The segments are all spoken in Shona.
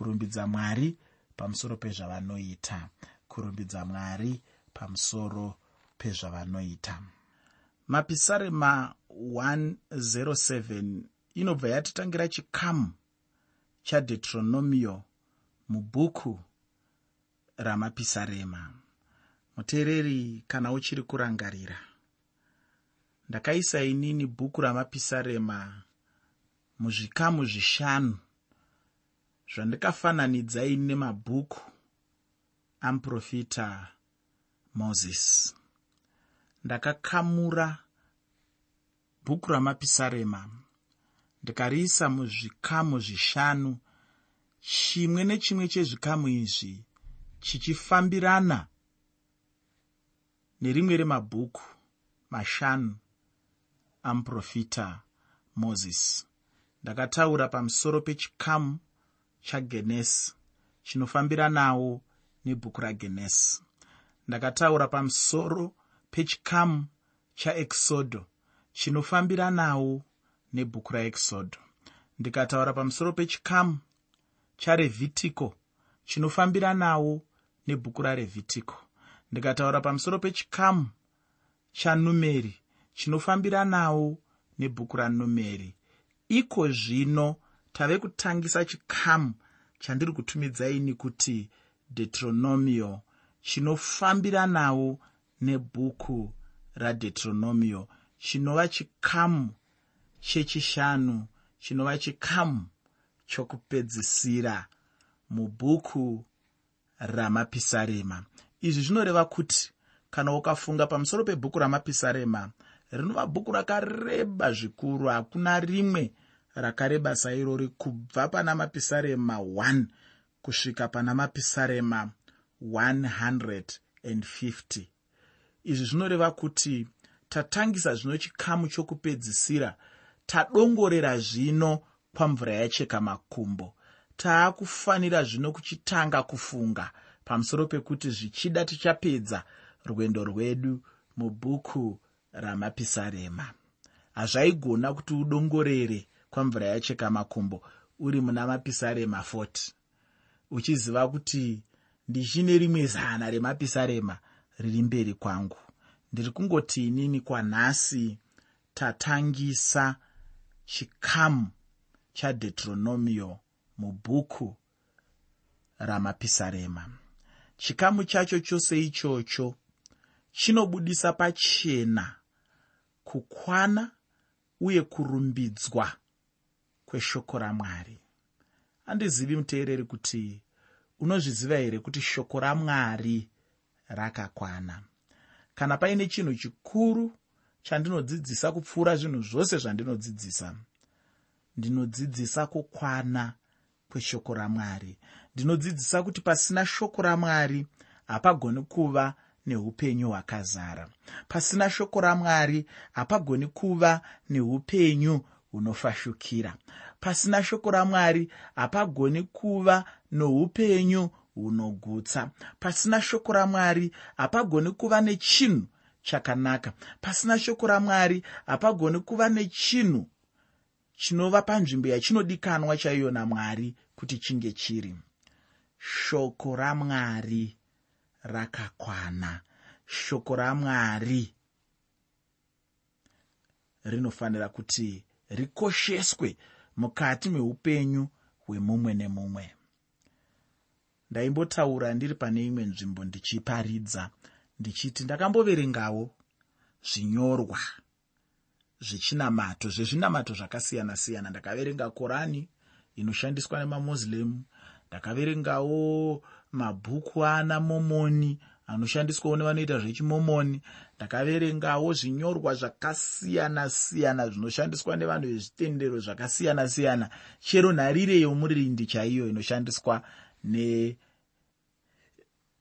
kurumbidza mwari pamusoro pezvavanoita. Kurumbidza mwari pamusoro pezvavanoita. Mapisarema 107 inobva yatitangira chikamu chadeuteronomio mubhuku ramapisarema. Muteereri kana uchiri kurangarira ndakaisa inini bhuku ramapisarema muzvikamu zvishanu zvandikafananidza ini nemabhuku amuprofita mozisi ndakakamura bhuku ramapisarema ndikariisa muzvikamu zvishanu. Chimwe nechimwe chezvikamu izvi chichifambirana nerimwe remabhuku mashanu amuprofita mozisi ndakataura pamusoro pechikamu chagenesi chinofambiranawo nebhuku ragenesi ndakataura pamusoro pechikamu chaexodho chinofambiranawo nebhuku raexodho ndikataura pamusoro pechikamu charevhitiko chinofambiranawo nebhuku rarevhitiko ndikataura pamusoro pechikamu chanumeri chinofambiranawo nebhuku ranumeri. Iko zvino tave kutangisa chikamu chandiri kutumidzaini kuti deuteronomio chinofambiranawo nebhuku radeuteronomio chinova chikamu chechishanu chinova chikamu chokupedzisira mubhuku ramapisarema izvi zvinoreva kuti kana ukafunga pamusoro pebhuku ramapisarema rinova bhuku rakareba zvikuru hakuna rimwe rakareba sairori kubva pana mapisarema 1 kusvika pana mapisarema 150 izvi zvinoreva kuti tatangisa zvino chikamu chokupedzisira tadongorera zvino kwamvura yacheka makumbo. Taakufanira zvino kuchitanga kufunga pamusoro pekuti zvichida tichapedza rwendo rwedu mubhuku ramapisarema. Hazvaigona kuti udongorere kwamvura yacheka makumbo uri muna mapisarema 40 uchiziva kuti ndichine rimwe zana remapisarema riri mberi kwangu. Ndiri kungoti inini kwanhasi tatangisa chikamu chadeuteronomio mubhuku ramapisarema. Chikamu chacho chose ichocho chinobudisa pachena kukwana uye kurumbidzwa kweshoko ramwari. Handizivi muteereri kuti unozviziva here kuti shoko ramwari rakakwana? Kana paine chinhu chikuru chandinodzidzisa kupfuura zvinhu zvose zvandinodzidzisa ndinodzidzisa kukwana kweshoko ramwari. Ndinodzidzisa kuti pasina shoko ramwari hapagoni kuva neupenyu hwakazara. Pasina shoko ramwari hapagoni kuva neupenyu hunofashukira pasina shoko ramwari hapagoni kuva noupenyu hunogutsa. Pasina shoko ramwari hapagoni kuva nechinhu chakanaka. Pasina shoko ramwari hapagoni kuva nechinhu chinova panzvimbo yachinodikanwa chaiyo namwari kuti chinge chiri. Shoko ramwari rakakwana. Shoko ramwari rinofanira kuti rikosheswe mukati meupenyu hwemumwe nemumwe. Ndaimbotaura ndiri pane imwe nzvimbo ndichiparidza ndichiti ndakamboverengawo zvinyorwa zvechinamato zvezvinamato zvakasiyana-siyana. Ndakaverenga korani inoshandiswa nemamuslim ndakaverengawo mabhuku ana momoni anoshandiswawo nevanoita zvechimomoni. Ndakaverengawo zvinyorwa zvakasiyana-siyana zvinoshandiswa nevanhu vezvitendero zvakasiyana-siyana. Chero nharire yomurindi chaiyo inoshandiswa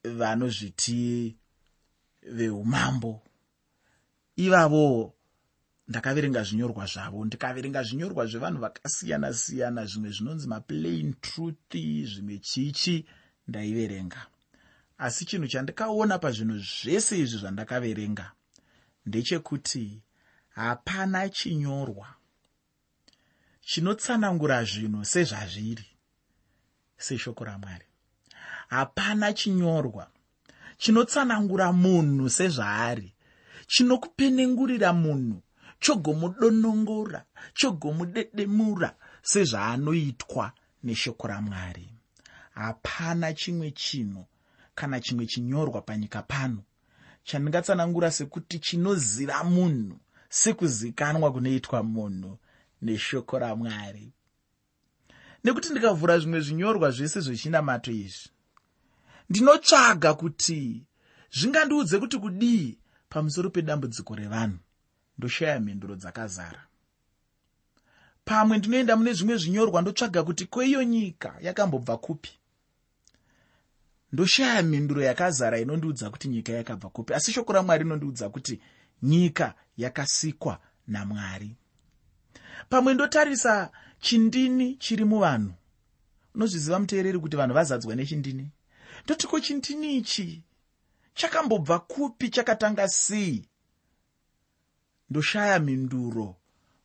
nevanozviti veumambo. Ivavo ndakaverenga zvinyorwa zvavo. Ndikaverenga zvinyorwa zvevanhu vakasiyana-siyana zvimwe zvinonzi maplain truth zvimwe chichi ndaiverenga asi chinhu chandikaona pazvinhu zvese izvi zvandakaverenga ndechekuti hapana chinyorwa chinotsanangura zvinhu sezvazviri seshoko ramwari. Hapana chinyorwa chinotsanangura munhu sezvaari chinokupenengurira munhu chogomudonongora chogomudedemura sezvaanoitwa neshoko ramwari. Hapana chimwe chinhu kana chimwe chinyorwa panyika pano. Chandingatsanangura sekuti chinoziva munhu sekuzikanwa kunoitwa munhu neshoko ramwari. Nekuti ndikavhura zvimwe zvinyorwa zvese zvechinamato izvi ndinotsvaga kuti zvingandiudze kuti kudii pamusoro pedambudziko revanhu. Ndoshaya mhinduro dzakazara. Pamwe ndinoenda mune zvimwe zvinyorwa ndotsvaga kuti kweiyo nyika yakambobva kupi ndoshaya mhinduro yakazara inondiudza kuti nyika yakabva kupi. Asi shoko ramwari rinondiudza kuti nyika yakasikwa namwari. Pamwe ndotarisa chindini chiri muvanhu? Unozviziva muteereri kuti vanhu vazadzwa nechindini? Ndotiko chindini ichi? Chakambobva kupi chakatanga sei? Ndoshaya mhinduro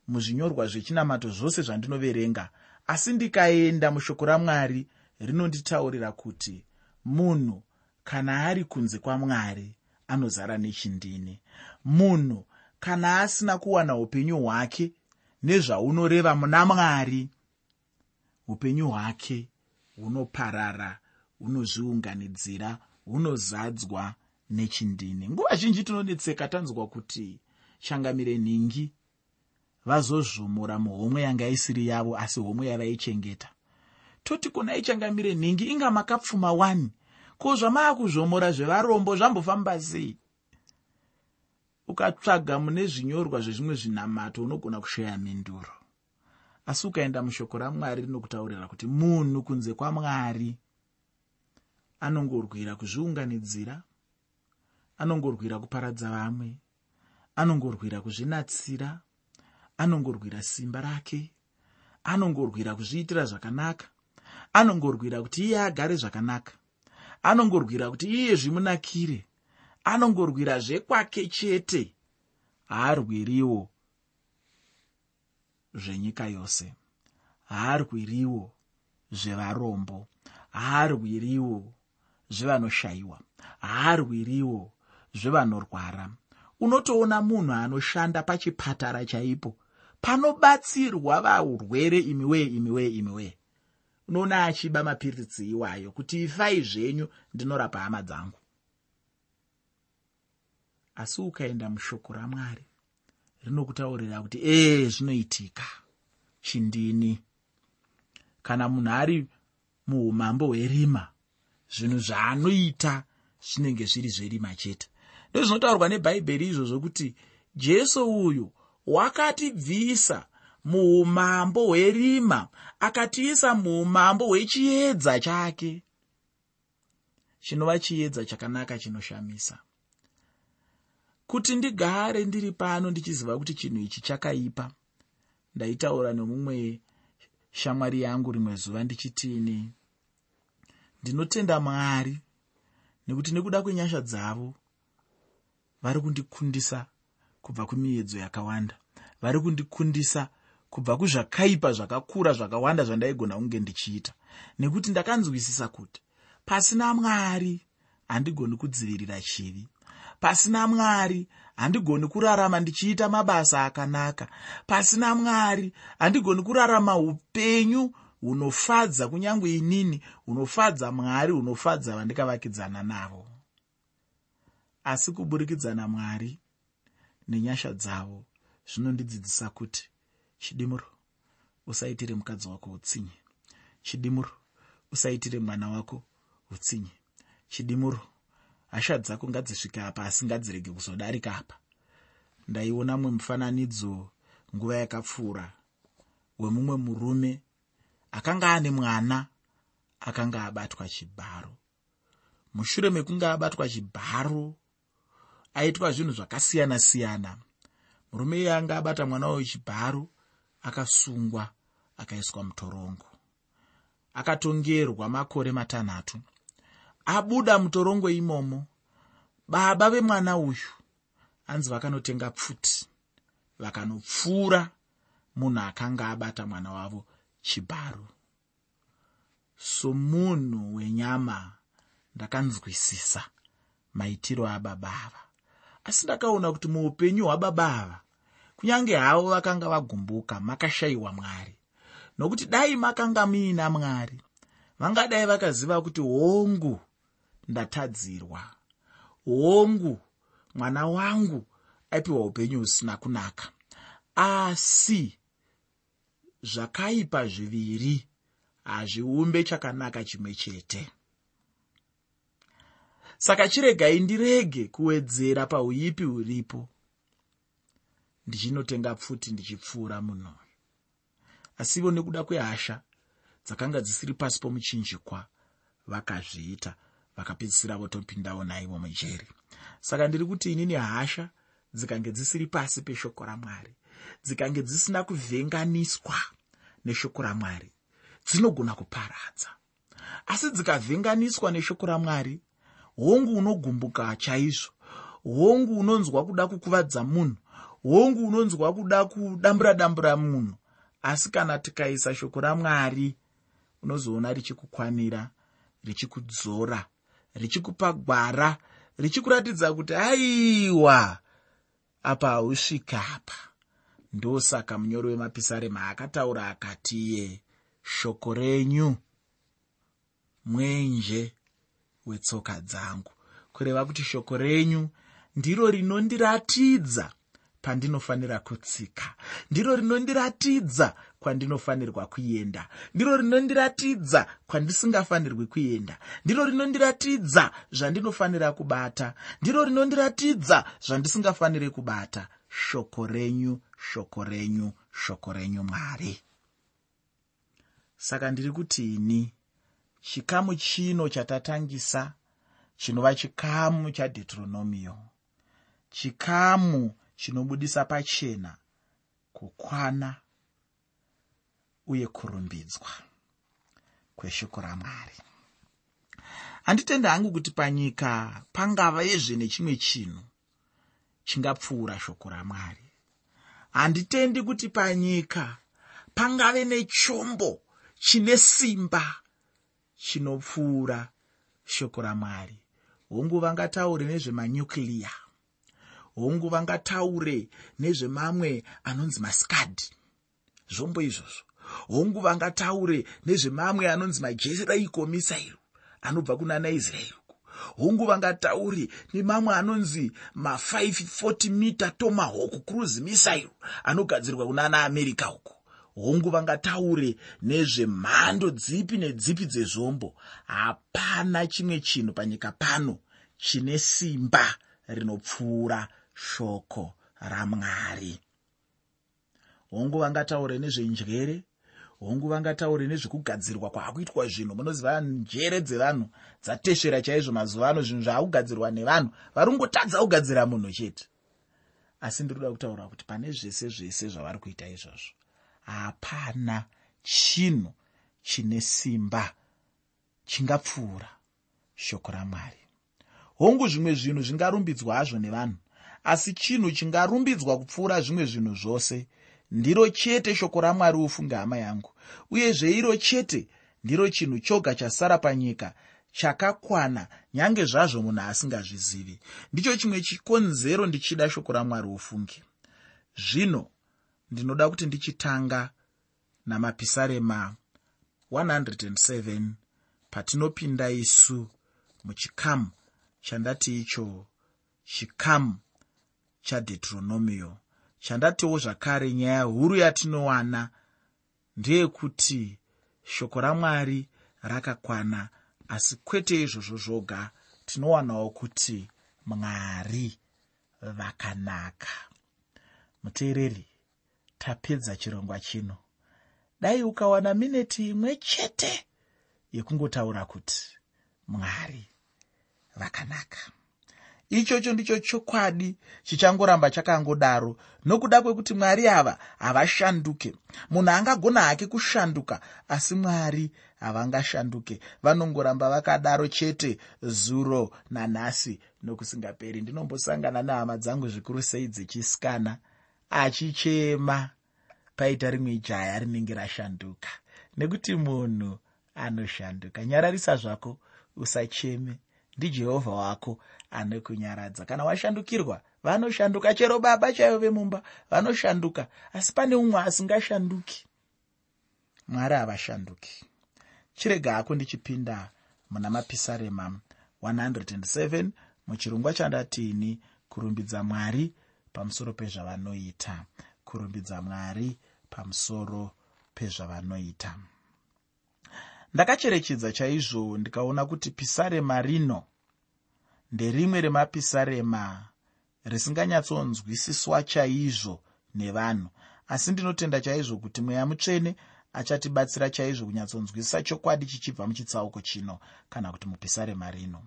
muzvinyorwa zvechinamato zvose zvandinoverenga. Asi ndikaenda mushoko ramwari rinonditaurira kuti munhu kana ari kunze kwamwari anozara nechindini. Munhu kana asina kuwana upenyu hwake nezvaunoreva muna mwari upenyu hwake hunoparara hunozviunganidzira hunozadzwa nechindini. Nguva zhinji tinonetseka tanzwa kuti changamire nhingi vazozvomora muhomwe yanga isiri yavo asi homwe yavaichengeta toti kuna ichangamire nhingi inga makapfuma 1 ko zvamaakuzvomora zvevarombo zvambofamba sei? Ukatsvaga mune zvinyorwa zvezvimwe zvinamato unogona kusheya mhinduro asi ukaenda mushoko ramwari rinokutaurira kuti munhu kunze kwamwari anongorwira kuzviunganidzira anongorwira kuparadza vamwe anongorwira kuzvinatsira anongorwira simba rake anongorwira kuzviitira zvakanaka anongorwira kuti iye agare zvakanaka. Anongorwira kuti iye zvimunakire. Anongorwira zvekwake chete. Haarwiriwo zvenyika yose. Haarwiriwo zvevarombo. Haarwiriwo zvevanoshayiwa haarwiriwo zvevanorwara. Unotoona munhu anoshanda pachipatara chaipo panobatsirwa vaurwere imi wee imi wee imi wee unoona achiba mapiritsi iwayo kuti ifai zvenyu ndinorapa hama dzangu. Asi ukaenda mushoko ramwari rinokutaurira kuti ee zvinoitika. Chindini? Kana munhu ari muumambo hwerima zvinhu zvaanoita zvinenge zviri zverima chete. Ndozvinotaurwa nebhaibheri izvozvo kuti jesu uyu wakatibvisa muumambo hwerima akatiisa muumambo hwechiedza chake. Chinova chiedza chakanaka chinoshamisa. Kuti ndigare ndiri pano ndichiziva kuti chinhu ichi chakaipa ndaitaura nemumwe shamwari yangu rimwe zuva ndichitini ndinotenda mwari nekuti nekuda kwenyasha dzavo vari kundikundisa kubva kumiedzo yakawanda vari kundikundisa kubva kuzvakaipa zvakakura zvakawanda zvandaigona kunge ndichiita. Nekuti ndakanzwisisa kuti pasina mwari handigoni kudzivirira chivi. Pasina mwari handigoni kurarama ndichiita mabasa akanaka. Pasina mwari handigoni kurarama upenyu hunofadza kunyange inini hunofadza mwari hunofadza vandikavakidzana navo. Asi kuburikidzana mwari nenyasha dzavo zvinondidzidzisa kuti chidimuro usaitire mukadzi wako utsinye. Chidimuro usaitire mwana wako utsinye. Chidimuro hasha dzako ngadzisvike apa asi ngadzirege kuzodarika apa. Ndaiona mumwe mufananidzo nguva yakapfuura wemumwe murume akanga ane mwana akanga abatwa chibharo. Mushure mekunge abatwa chibharo aitwa zvinhu zvakasiyana-siyana. Murume iye anga abata mwana wechibharo akasungwa akaiswa mutorongo. Akatongerwa makore matanhatu. Abuda mutorongo imomo. Baba vemwana uyu hanzi vakanotenga pfuti vakanopfuura munhu akanga abata mwana wavo chibharo somunhu wenyama ndakanzwisisa maitiro ababa ava. Asi ndakaona kuti muupenyu hwababa ava kunyange havo vakanga vagumbuka makashayiwa mwari. Nokuti dai makanga muina mwari vangadai vakaziva kuti hongu ndatadzirwa. Hongu mwana wangu aipiwa upenyu husina kunaka. Asi zvakaipa zviviri hazviumbe chakanaka chimwe chete. Saka chiregai ndirege kuwedzera pauipi huripo ndichinotenga pfuti ndichipfuura munhu asivo nekuda kwehasha dzakanga dzisiri pasi pomuchinjikwa vakazviita vakapedzisira votopindawo naivo mujeri. Saka ndiri kuti inini hasha dzikange dzisiri pasi peshoko ramwari dzikange dzisina kuvhenganiswa neshoko ramwari dzinogona kuparadza. Asi dzikavhenganiswa neshoko ramwari hongu unogumbuka chaizvo hongu unonzwa kuda kukuvadza munhu hongu unonzwa kuda kudambura dambura munhu asi kana tikaisa shoko ramwari unozoona richikukwanira richikudzora richikupa gwara richikuratidza kuti aiwa apa hausvika apa. Ndosaka munyori wemapisarema akataura akatiye shoko renyu mwenje wetsoka dzangu. Kureva kuti shoko renyu ndiro rinondiratidza pandinofanira kutsika. Ndiro rinondiratidza kwandinofanirwa kuenda. Ndiro rinondiratidza kwandisingafanirwi kuenda. Ndiro rinondiratidza zvandinofanira kubata. Ndiro rinondiratidza zvandisingafaniri kubata. Shoko renyu shoko renyu shoko renyu mwari. Saka ndiri kuti ini chikamu chino chatatangisa chinova chikamu chadheteronomio chikamu chinobudisa pachena kukwana uye kurumbidzwa kweshoko ramwari. Handitendi hangu kuti panyika pangava yezve nechimwe chinhu chingapfuura shoko ramwari. Handitendi kuti panyika pangave nechombo chine simba chinopfuura shoko ramwari. Hongu vangataure nezvemanyukiriya hongu vangataure nezvemamwe anonzi maskadhi zvombo izvozvo. Hongu vangataure nezvemamwe anonzi majeraiko misairo anobva kuna naisraeri hongu vangataure nemamwe anonzi ma540 mita tomahawk cruise misairo anogadzirwa kuna ana america uko hongu vangataure nezvemhando dzipi nedzipi dzezvombo. Hapana chimwe chinhu panyika pano chine simba rinopfuura shoko ramwari. Hongu vangataure nezvenjere hongu vangataure nezvekugadzirwa kwaakuitwa zvinhu. Munoziva njere dzevanhu dzatesvera chaizvo mazuva ano zvinhu zvaakugadzirwa nevanhu vari kungotadza kugadzira munhu chete. Asi ndiri kuda kutaura kuti pane zvese zvese zvavari kuita izvozvo hapana chinhu chine simba chingapfuura shoko ramwari. Hongu zvimwe zvinhu zvingarumbidzwa hazvo nevanhu asi chinhu chingarumbidzwa kupfuura zvimwe zvinhu zvose ndiro chete shoko ramwari ufunge hama yangu uyezve iro chete ndiro chinhu choga chasara panyika chakakwana nyange zvazvo munhu asingazvizivi. Ndicho chimwe chikonzero ndichida shoko ramwari ufunge. Zvino ndinoda kuti ndichitanga namapisarema 107 patinopinda isu muchikamu chandati icho chikamu chadheteronomio chandatiwo zvakare nyaya huru yatinowana ndeyekuti shoko ramwari rakakwana asi kwete izvozvo zvoga tinowanawo kuti mwari vakanaka. Muteereri tapedza chirongwa chino. Dai ukawana mineti imwe chete yekungotaura kuti mwari vakanaka ichocho ndicho chokwadi chichangoramba chakangodaro. Nokuda kwekuti mwari ava havashanduke. Munhu angagona hake kushanduka asi mwari havangashanduke. Vanongoramba vakadaro chete zuro nanhasi nokusingaperi. Ndinombosangana nehama dzangu zvikuru sei dzechisikana. Achichema paita rimwe jaya rinenge rashanduka. Nekuti munhu anoshanduka. Nyararisa zvako usacheme ndijehovha wako anokunyaradza kana washandukirwa vanoshanduka. Chero baba chaivo vemumba vanoshanduka. Asi pane umwe asingashanduki. Mwari havashanduki chirega hako ndichipinda muna mapisarema. 107 muchirongwa chandatini kurumbidza mwari pamusoro pezvavanoita. Kurumbidza mwari pamusoro pezvavanoita ndakacherechedza chaizvo ndikaona kuti pisarema rino nderimwe remapisarema risinganyatsonzwisiswa chaizvo nevanhu. Asi ndinotenda chaizvo kuti mweya mutsvene achatibatsira chaizvo kunyatsonzwisisa chokwadi chichibva muchitsauko chino kana kuti mupisarema rino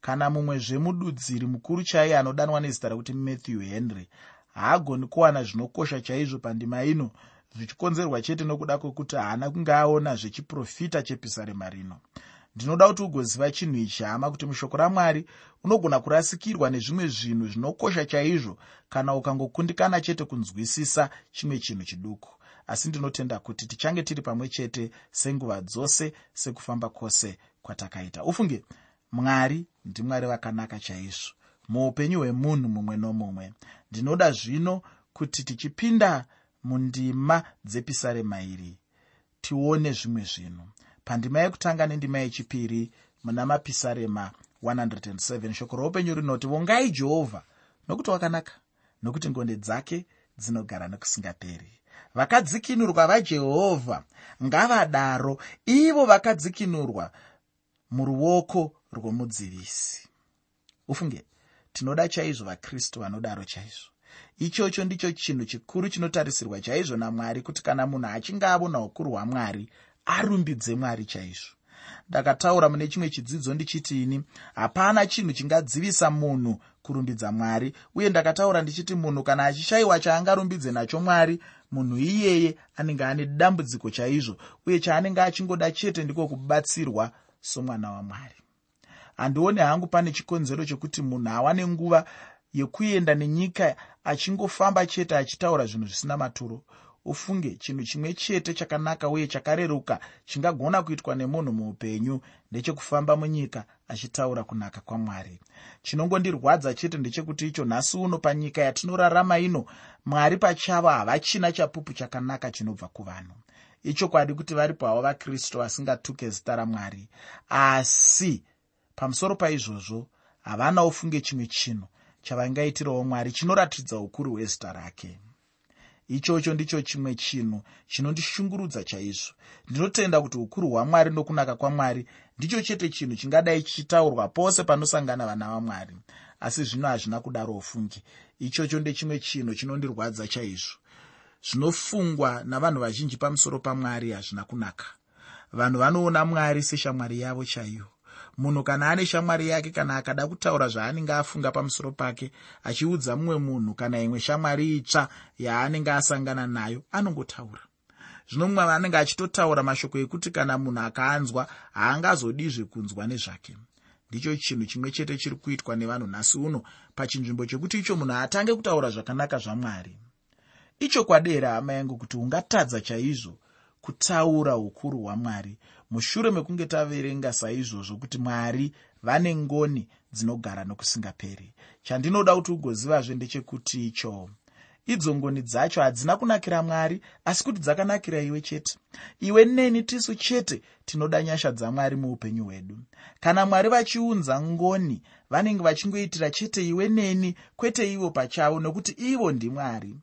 kana mumwe zvemududziri mukuru chaiye anodanwa nezita rekuti matthew henry haagoni kuwana zvinokosha chaizvo pandima ino zvichikonzerwa chete nokuda kwekuti haana kunge aona zvechiprofita chepisarema rino ndinoda kuti ugoziva chinhu ichi hama kuti mushoko ramwari unogona kurasikirwa nezvimwe zvinhu zvinokosha chaizvo kana ukangokundikana chete kunzwisisa chimwe chinhu chiduku. Asi ndinotenda kuti tichange tiri pamwe chete senguva dzose sekufamba kwose kwatakaita. Ufunge mwari ndimwari vakanaka chaizvo. Muupenyu hwemunhu mumwe nomumwe. Ndinoda zvino kuti tichipinda mundima dzepisarema iri. Tione zvimwe zvinhu. Pandima yekutanga nendima yechipiri muna mapisarema 107 shoko roupenyu rinoti vongai jehovha nokuti wakanaka nokuti ngonde dzake dzinogara nekusingaperi vakadzikinurwa vajehovha ngavadaro ivo vakadzikinurwa muruoko rwomudzivisi ufunge tinoda chaizvo vakristu vanodaro chaizvo ichocho ndicho chinhu chikuru chinotarisirwa chaizvo namwari kuti kana munhu achinge avona ukuru hwamwari arumbidze mwari chaizvo. Ndakataura mune chimwe chidzidzo ndichitini hapana chinhu chingadzivisa munhu kurumbidza mwari uye ndakataura ndichiti munhu kana achishayiwa chaangarumbidze nacho mwari munhu iyeye anenge ane dambudziko chaizvo uye chaanenge achingoda chete ndiko kubatsirwa somwana wamwari. Handioni hangu pane chikonzero chekuti munhu awane nguva yekuenda nenyika achingofamba chete achitaura zvinhu zvisina maturo. Ufunge chinhu chimwe chete chakanaka uye chakareruka chingagona kuitwa nemunhu muupenyu ndechekufamba munyika achitaura kunaka kwamwari. Chinongondirwadza chete ndechekuti icho nhasi uno panyika yatinorarama ino mwari pachavo havachina chapupu chakanaka chinobva kuvanhu. Ichokwadi kuti varipo havo vakristu vasingatuke zita ramwari. Asi pamusoro paizvozvo havana ufunge chimwe chinhu chavangaitirawo mwari chinoratidza ukuru hwezita rake. Ichocho ndicho chimwe chinhu chinondishungurudza chaizvo. Ndinotenda kuti ukuru hwamwari nokunaka kwamwari ndicho chete chinhu chingadai chichitaurwa pose panosangana vana vamwari. Asi zvino hazvina kudaro ufungi. Ichocho ndechimwe chinhu chinondirwadza chaizvo. Zvinofungwa navanhu vazhinji pamusoro pamwari hazvina kunaka. Vanhu vanoona mwari seshamwari yavo chaivo munhu kana ane shamwari yake kana akada kutaura zvaanenge afunga pamusoro pake achiudza mumwe munhu kana imwe shamwari itsva yaanenge asangana nayo anongotaura. Zvino mumwe anenge achitotaura mashoko ekuti kana munhu akaanzwa haangazodizve kunzwa nezvake. Ndicho chinhu chimwe chete chiri kuitwa nevanhu nhasi uno pachinzvimbo chekuti icho munhu atange kutaura zvakanaka zvamwari. Icho kwadera hama yangu kuti ungatadza chaizvo kutaura ukuru hwamwari mushure mekunge taverenga saizvozvo kuti mwari vane ngoni dzinogara nokusingaperi chandinoda kuti ugozivazve ndechekuti icho. Idzo ngoni dzacho hadzina kunakira mwari asi kuti dzakanakira iwe chete. Iwe neni tisu chete tinoda nyasha dzamwari muupenyu hwedu. Kana mwari vachiunza ngoni vanenge vachingoitira chete iwe neni kwete ivo pachavo nokuti ivo ndimwari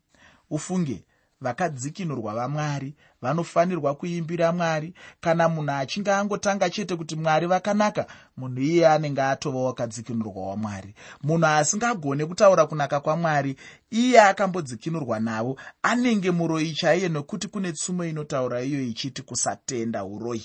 ufunge vakadzikinurwa vamwari vanofanirwa kuimbira mwari. Kana munhu achinge angotanga chete kuti mwari vakanaka munhu iye anenge atova wakadzikinurwa wamwari. Munhu asingagone kutaura kunaka kwamwari iye akambodzikinurwa navo. Anenge muroi chaiye nokuti kune tsumo inotaura iyo ichiti kusatenda uroi.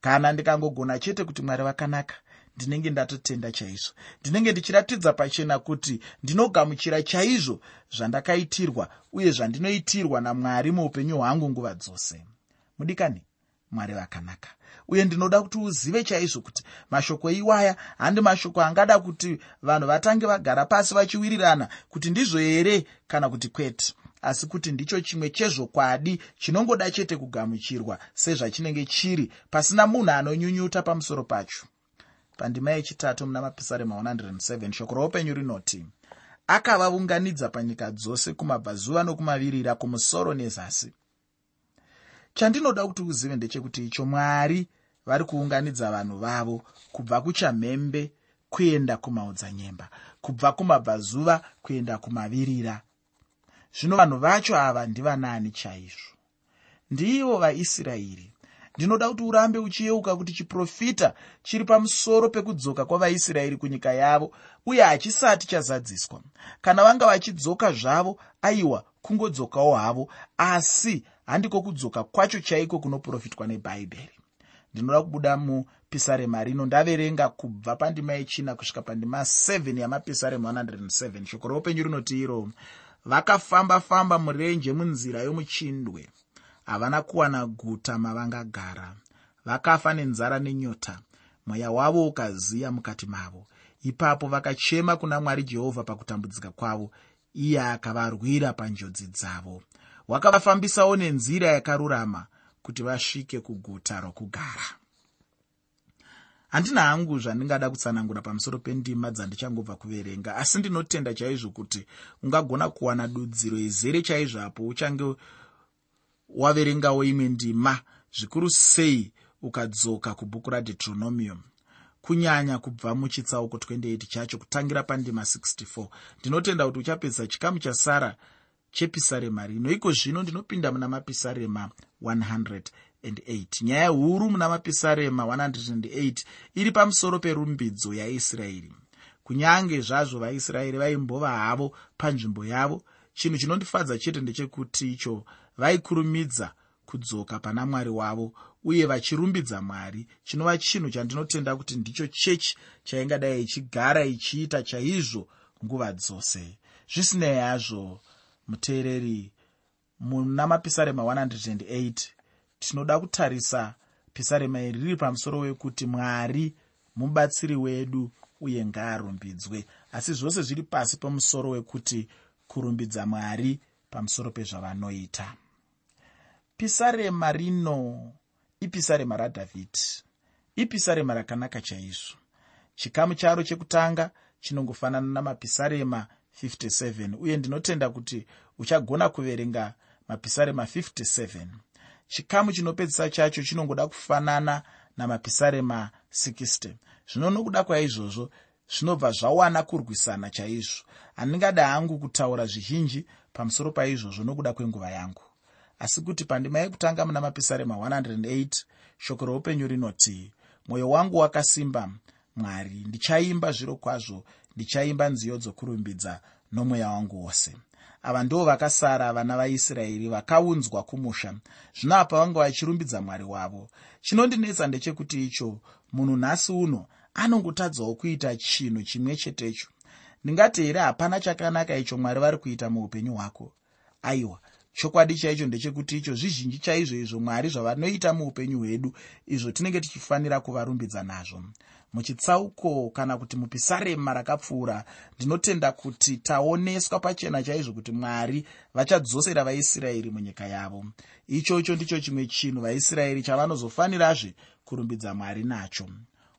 Kana ndikangogona chete kuti mwari vakanaka ndinenge ndatotenda chaizvo. Ndinenge ndichiratidza pachena kuti ndinogamuchira chaizvo zvandakaitirwa uye zvandinoitirwa namwari muupenyu hwangu nguva dzose. Mudikani mwari vakanaka uye ndinoda kuti uzive chaizvo kuti mashoko iwaya handi mashoko angada kuti vanhu vatange vagara pasi vachiwirirana kuti ndizvo here kana kuti kwete. Asi kuti ndicho chimwe chezvokwadi chinongoda chete kugamuchirwa sezvachinenge chiri pasina munhu anonyunyuta pamusoro pacho pandima yechitatu muna mapisarema 107 shoko roupenyu rinoti akavaunganidza panyika dzose kumabvazuva nokumavirira kumusoro nezasi. Chandinoda kuti uzive ndechekuti icho mwari vari kuunganidza vanhu vavo kubva kuchamhembe kuenda kumaodzanyemba kubva kumabvazuva kuenda kumavirira. Zvino vanhu vacho ava ndivanaani chaizvo. Ndivo vaisraeri ndinoda kuti urambe uchiyeuka kuti chiprofita chiri pamusoro pekudzoka kwavaisraeri kunyika yavo uye hachisati chazadziswa. Kana vanga vachidzoka zvavo aiwa kungodzokawo havo asi handiko kudzoka kwacho chaiko kunoprofitwa nebhaibheri. Ndinoda kubuda mupisarema rino ndaverenga kubva pandima yechina kusvika pandima 7 yamapisarema 107 shoko roupenyu rinoti iro vakafamba-famba murenje munzira yomuchindwe havana kuwana guta mavangagara. Vakafa nenzara nenyota. Mweya wavo ukaziya mukati mavo. Ipapo vakachema kuna mwari jehovha pakutambudzika kwavo. Iye akavarwira panjodzi dzavo. Wakavafambisawo nenzira yakarurama kuti vasvike kuguta rokugara. Handina hangu zvandingada kutsanangura pamusoro pendima dzandichangobva kuverenga asi ndinotenda chaizvo kuti ungagona kuwana dudziro izere chaizvapo uchange waverengawo imwe ndima zvikuru sei ukadzoka kubhuku radeuteronomium kunyanya kubva muchitsauko 28 chacho kutangira pandima 64 ndinotenda kuti uchapedzisa chikamu chasara chepisarema rino. Iko zvino ndinopinda muna mapisarema 108 nyaya huru muna mapisarema 108 iri pamusoro perumbidzo yaisraeri. Kunyange zvazvo vaisraeri vaimbova havo panzvimbo yavo chinhu chinondifadza chete ndechekuti icho vaikurumidza kudzoka pana mwari wavo uye vachirumbidza mwari. Chinova chinhu chandinotenda kuti ndicho chechi chaingadai ichigara ichiita chaizvo nguva dzose. Zvisinei hazvo muteereri muna mapisarema 108 tinoda kutarisa pisarema iri riri pamusoro wekuti mwari mubatsiri wedu uye ngaarumbidzwe. Asi zvose zviri pasi pemusoro wekuti kurumbidza mwari pamusoro pezvavanoita. Pisarema rino ipisarema radhavhidhi ipisarema rakanaka chaizvo. Chikamu charo chekutanga chinongofanana namapisarema 57 uye ndinotenda kuti uchagona kuverenga mapisarema 57 chikamu chinopedzisa chacho chinongoda kufanana namapisarema 60 zvino nokuda kwaizvozvo zvinobva zvawana kurwisana chaizvo. Handingada hangu kutaura zvizhinji pamusoro paizvozvo nokuda kwenguva yangu. Asi kuti pandima yekutanga muna mapisarema 108 shoko roupenyu rinoti mwoyo wangu wakasimba mwari ndichaimba zviro kwazvo ndichaimba nziyo dzokurumbidza nomweya wangu wose. Ava ndo vakasara vana vaisraeri vakaunzwa kumusha. Zvino apa vanga vachirumbidza mwari wavo. Chinondinetsa ndechekuti icho munhu nhasi uno anongotadzawo kuita chinhu chimwe chetecho ndingati here hapana chakanaka icho mwari vari kuita muupenyu hwako. Aiwa chokwadi chaicho ndechekuti icho zvizhinji chaizvo izvo mwari zvavanoita muupenyu hwedu izvo tinenge tichifanira kuvarumbidza nazvo. Muchitsauko kana kuti mupisarema rakapfuura ndinotenda kuti taoneswa pachena chaizvo kuti mwari vachadzosera vaisraeri munyika yavo. Ichocho ndicho chimwe chinhu vaisraeri chavanozofanirazve kurumbidza mwari nacho.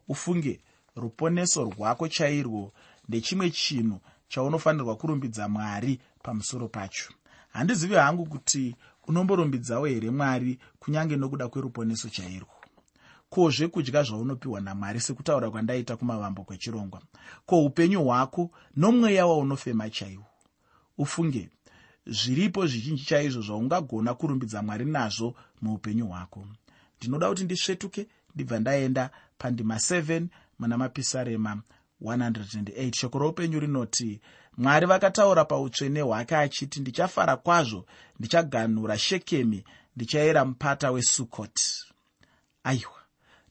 Ufunge ruponeso rwako chairwo ndechimwe chinhu chaunofanirwa kurumbidza mwari pamusoro pacho. Handizivi hangu kuti unomborumbidzawo here mwari kunyange nokuda kweruponeso chairwo. Ko zvekudya zvaunopiwa namwari sekutaura kwandaita kumavambo kwechirongwa. Ko upenyu hwako nomweya waunofema chaiwo? Ufunge zviripo zvizhinji chaizvo zvaungagona kurumbidza mwari nazvo muupenyu hwako. Ndinoda kuti ndisvetuke ndibva ndaenda pandima 7 muna mapisarema 108 shoko roupenyu rinoti mwari vakataura pautsvene hwake achiti ndichafara kwazvo ndichaganhura shekemi ndichayera mupata wesukoti aiwa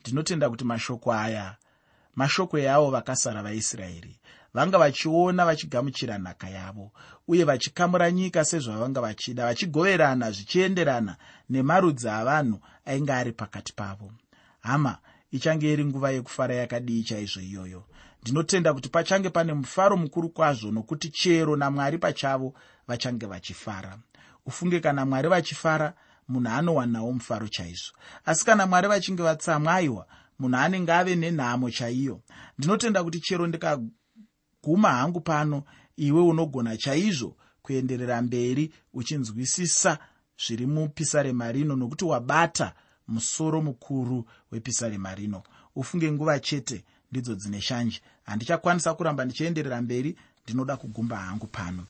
ndinotenda kuti mashoko aya mashoko eavo vakasara vaisraeri vanga vachiona vachigamuchira nhaka yavo uye vachikamura nyika sezvavanga vachida vachigoverana zvichienderana nemarudzi avanhu ainge ari pakati pavo. Hama ichange iri nguva yekufara yakadii chaizvo iyoyo ndinotenda kuti pachange pane mufaro mukuru kwazvo nokuti chero namwari pachavo vachange vachifara. Ufunge kana mwari vachifara munhu anowanawo mufaro chaizvo. Asi kana mwari vachinge vatsamwa aiwa munhu anenge ave nenhamo chaiyo. Ndinotenda kuti chero ndikaguma hangu pano iwe unogona chaizvo kuenderera mberi uchinzwisisa zviri mupisarema rino nokuti wabata musoro mukuru wepisarema rino ufunge nguva chete ndidzo dzine shanje. Handichakwanisa kuramba ndichienderera mberi ndinoda kugumba hangu pano